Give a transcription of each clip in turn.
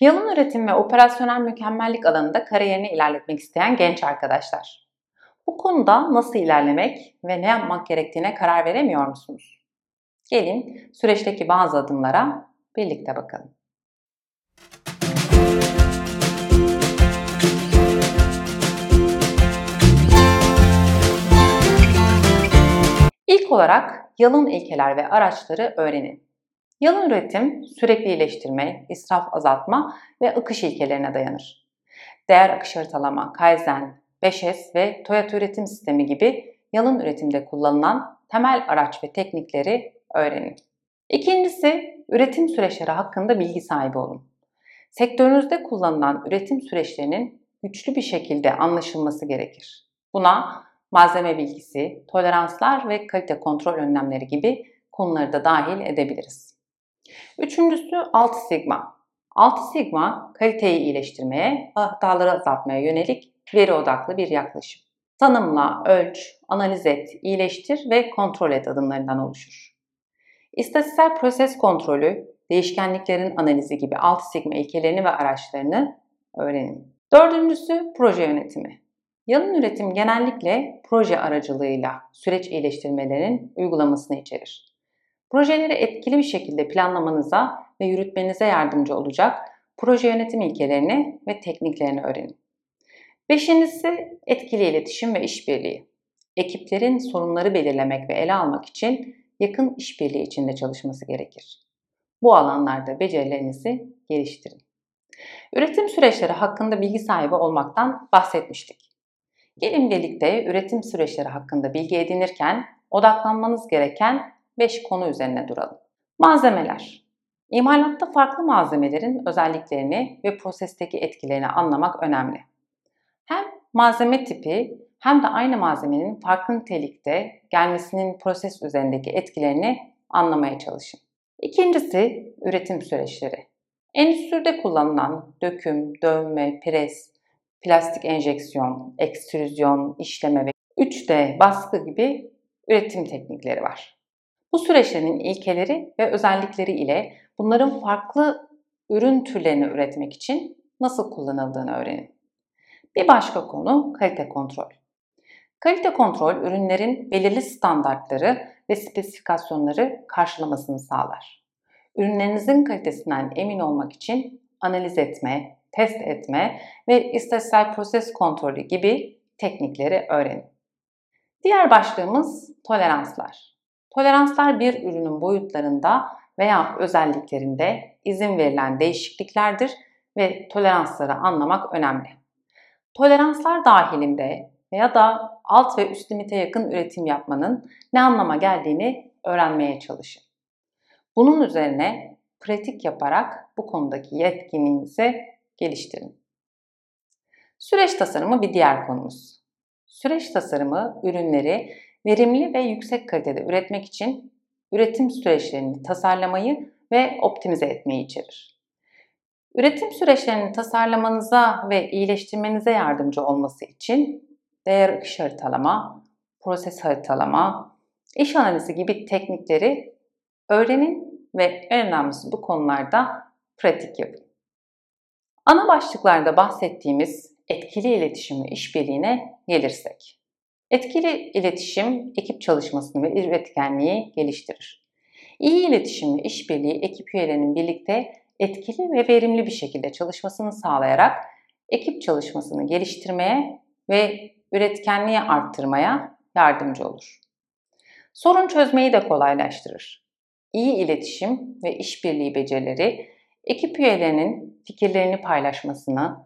Yalın üretim ve operasyonel mükemmellik alanında kariyerini ilerletmek isteyen genç arkadaşlar. Bu konuda nasıl ilerlemek ve ne yapmak gerektiğine karar veremiyor musunuz? Gelin süreçteki bazı adımlara birlikte bakalım. İlk olarak yalın ilkeler ve araçları öğrenin. Yalın üretim, sürekli iyileştirme, israf azaltma ve akış ilkelerine dayanır. Değer akış haritalama, Kaizen, 5S ve Toyota üretim sistemi gibi yalın üretimde kullanılan temel araç ve teknikleri öğrenin. İkincisi, üretim süreçleri hakkında bilgi sahibi olun. Sektörünüzde kullanılan üretim süreçlerinin güçlü bir şekilde anlaşılması gerekir. Buna malzeme bilgisi, toleranslar ve kalite kontrol önlemleri gibi konuları da dahil edebiliriz. Üçüncüsü 6 sigma. 6 sigma kaliteyi iyileştirmeye, hataları azaltmaya yönelik veri odaklı bir yaklaşım. Tanımla, ölç, analiz et, iyileştir ve kontrol et adımlarından oluşur. İstatistiksel proses kontrolü, değişkenliklerin analizi gibi 6 sigma ilkelerini ve araçlarını öğrenin. Dördüncüsü proje yönetimi. Yalın üretim genellikle proje aracılığıyla süreç iyileştirmelerin uygulamasını içerir. Projeleri etkili bir şekilde planlamanıza ve yürütmenize yardımcı olacak proje yönetim ilkelerini ve tekniklerini öğrenin. Beşincisi etkili iletişim ve işbirliği. Ekiplerin sorunları belirlemek ve ele almak için yakın işbirliği içinde çalışması gerekir. Bu alanlarda becerilerinizi geliştirin. Üretim süreçleri hakkında bilgi sahibi olmaktan bahsetmiştik. Gelin birlikte üretim süreçleri hakkında bilgi edinirken odaklanmanız gereken 5 konu üzerine duralım. Malzemeler. İmalatta farklı malzemelerin özelliklerini ve prosesteki etkilerini anlamak önemli. Hem malzeme tipi hem de aynı malzemenin farklı nitelikte gelmesinin proses üzerindeki etkilerini anlamaya çalışın. İkincisi üretim süreçleri. Endüstride kullanılan döküm, dövme, pres, plastik enjeksiyon, ekstrüzyon, işleme ve 3D baskı gibi üretim teknikleri var. Bu süreçlerin ilkeleri ve özellikleri ile bunların farklı ürün türlerini üretmek için nasıl kullanıldığını öğrenin. Bir başka konu kalite kontrol. Kalite kontrol ürünlerin belirli standartları ve spesifikasyonları karşılamasını sağlar. Ürünlerinizin kalitesinden emin olmak için analiz etme, test etme ve istatistiksel proses kontrolü gibi teknikleri öğrenin. Diğer başlığımız toleranslar. Toleranslar bir ürünün boyutlarında veya özelliklerinde izin verilen değişikliklerdir ve toleransları anlamak önemli. Toleranslar dahilinde veya da alt ve üst limite yakın üretim yapmanın ne anlama geldiğini öğrenmeye çalışın. Bunun üzerine pratik yaparak bu konudaki yetkinliğinizi geliştirin. Süreç tasarımı bir diğer konumuz. Süreç tasarımı ürünleri verimli ve yüksek kalitede üretmek için üretim süreçlerini tasarlamayı ve optimize etmeyi içerir. Üretim süreçlerini tasarlamanıza ve iyileştirmenize yardımcı olması için değer akış haritalama, proses haritalama, iş analizi gibi teknikleri öğrenin ve en önemlisi bu konularda pratik yapın. Ana başlıklarda bahsettiğimiz etkili iletişim ve işbirliğine gelirsek. Etkili iletişim ekip çalışmasını ve üretkenliği geliştirir. İyi iletişim ve işbirliği ekip üyelerinin birlikte etkili ve verimli bir şekilde çalışmasını sağlayarak ekip çalışmasını geliştirmeye ve üretkenliği arttırmaya yardımcı olur. Sorun çözmeyi de kolaylaştırır. İyi iletişim ve işbirliği becerileri ekip üyelerinin fikirlerini paylaşmasını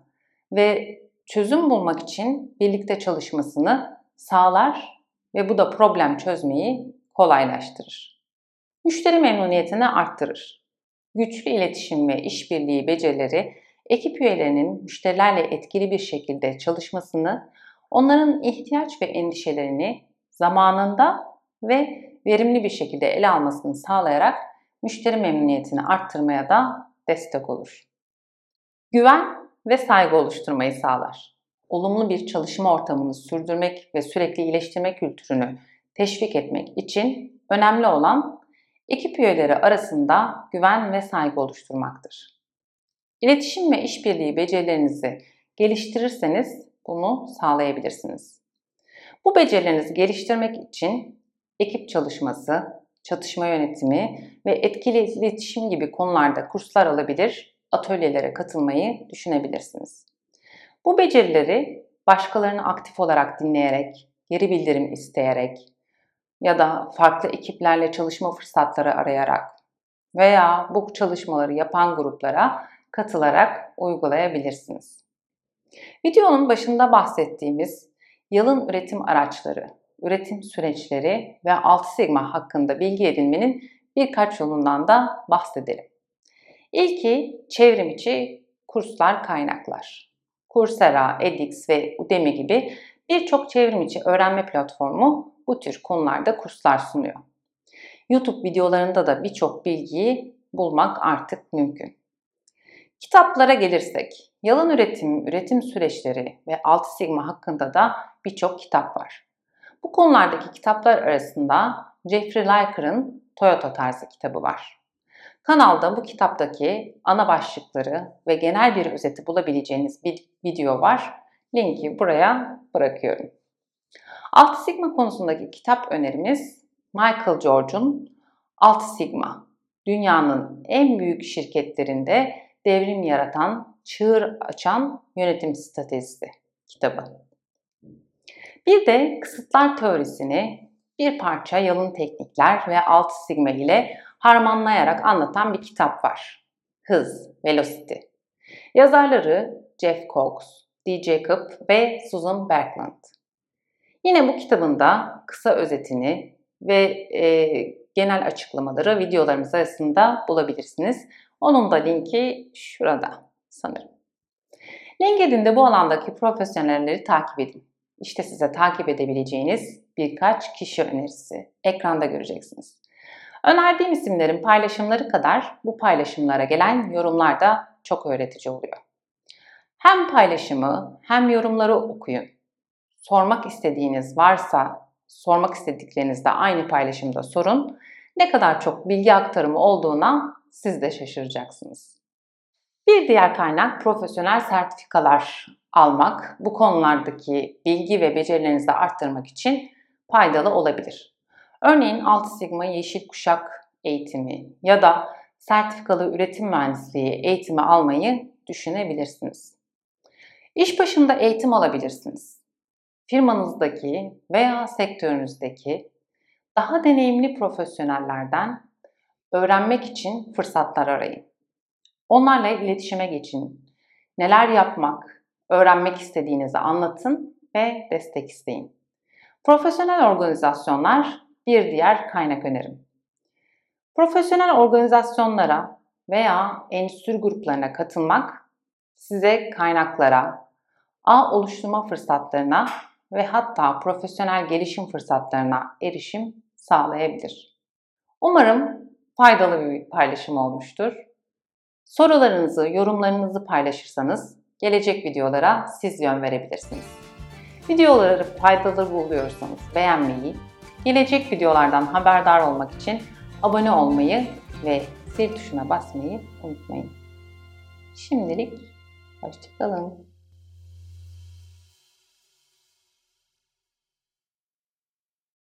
ve çözüm bulmak için birlikte çalışmasını sağlar ve bu da problem çözmeyi kolaylaştırır. Müşteri memnuniyetini arttırır. Güçlü iletişim ve işbirliği becerileri ekip üyelerinin müşterilerle etkili bir şekilde çalışmasını, onların ihtiyaç ve endişelerini zamanında ve verimli bir şekilde ele almasını sağlayarak müşteri memnuniyetini arttırmaya da destek olur. Güven ve saygı oluşturmayı sağlar olumlu bir çalışma ortamını sürdürmek ve sürekli iyileştirme kültürünü teşvik etmek için önemli olan ekip üyeleri arasında güven ve saygı oluşturmaktır. İletişim ve işbirliği becerilerinizi geliştirirseniz bunu sağlayabilirsiniz. Bu becerilerinizi geliştirmek için ekip çalışması, çatışma yönetimi ve etkili iletişim gibi konularda kurslar alabilir, atölyelere katılmayı düşünebilirsiniz. Bu becerileri başkalarını aktif olarak dinleyerek, geri bildirim isteyerek ya da farklı ekiplerle çalışma fırsatları arayarak veya bu çalışmaları yapan gruplara katılarak uygulayabilirsiniz. Videonun başında bahsettiğimiz yalın üretim araçları, üretim süreçleri ve 6 Sigma hakkında bilgi edinmenin birkaç yolundan da bahsedelim. İlki çevrim içi kurslar kaynaklar. Coursera, edX ve Udemy gibi birçok çevrim içi öğrenme platformu bu tür konularda kurslar sunuyor. YouTube videolarında da birçok bilgiyi bulmak artık mümkün. Kitaplara gelirsek, yalan üretim, üretim süreçleri ve 6 Sigma hakkında da birçok kitap var. Bu konulardaki kitaplar arasında Jeffrey Liker'ın Toyota tarzı kitabı var. Kanalda bu kitaptaki ana başlıkları ve genel bir özeti bulabileceğiniz bir video var. Linki buraya bırakıyorum. 6 Sigma konusundaki kitap önerimiz Michael George'un 6 Sigma, dünyanın en büyük şirketlerinde devrim yaratan, çığır açan yönetim stratejisi kitabı. Bir de kısıtlar teorisini bir parça yalın teknikler ve 6 sigma ile harmanlayarak anlatan bir kitap var. Hız, Velocity. Yazarları Jeff Cox, D. Jacob ve Susan Berkland. Yine bu kitabında kısa özetini ve e, genel açıklamaları videolarımız arasında bulabilirsiniz. Onun da linki şurada sanırım. LinkedIn'de bu alandaki profesyonelleri takip edin. İşte size takip edebileceğiniz birkaç kişi önerisi. Ekranda göreceksiniz. Önerdiğim isimlerin paylaşımları kadar bu paylaşımlara gelen yorumlar da çok öğretici oluyor. Hem paylaşımı hem yorumları okuyun. Sormak istediğiniz varsa sormak istediklerinizi de aynı paylaşımda sorun. Ne kadar çok bilgi aktarımı olduğuna siz de şaşıracaksınız. Bir diğer kaynak profesyonel sertifikalar almak, bu konulardaki bilgi ve becerilerinizi arttırmak için faydalı olabilir. Örneğin 6 Sigma Yeşil Kuşak eğitimi ya da sertifikalı üretim mühendisliği eğitimi almayı düşünebilirsiniz. İş başında eğitim alabilirsiniz. Firmanızdaki veya sektörünüzdeki daha deneyimli profesyonellerden öğrenmek için fırsatlar arayın. Onlarla iletişime geçin. Neler yapmak, öğrenmek istediğinizi anlatın ve destek isteyin. Profesyonel organizasyonlar bir diğer kaynak önerim. Profesyonel organizasyonlara veya endüstri gruplarına katılmak size kaynaklara, ağ oluşturma fırsatlarına ve hatta profesyonel gelişim fırsatlarına erişim sağlayabilir. Umarım faydalı bir paylaşım olmuştur. Sorularınızı, yorumlarınızı paylaşırsanız gelecek videolara siz yön verebilirsiniz. Videoları faydalı buluyorsanız beğenmeyi, gelecek videolardan haberdar olmak için abone olmayı ve zil tuşuna basmayı unutmayın. Şimdilik hoşçakalın.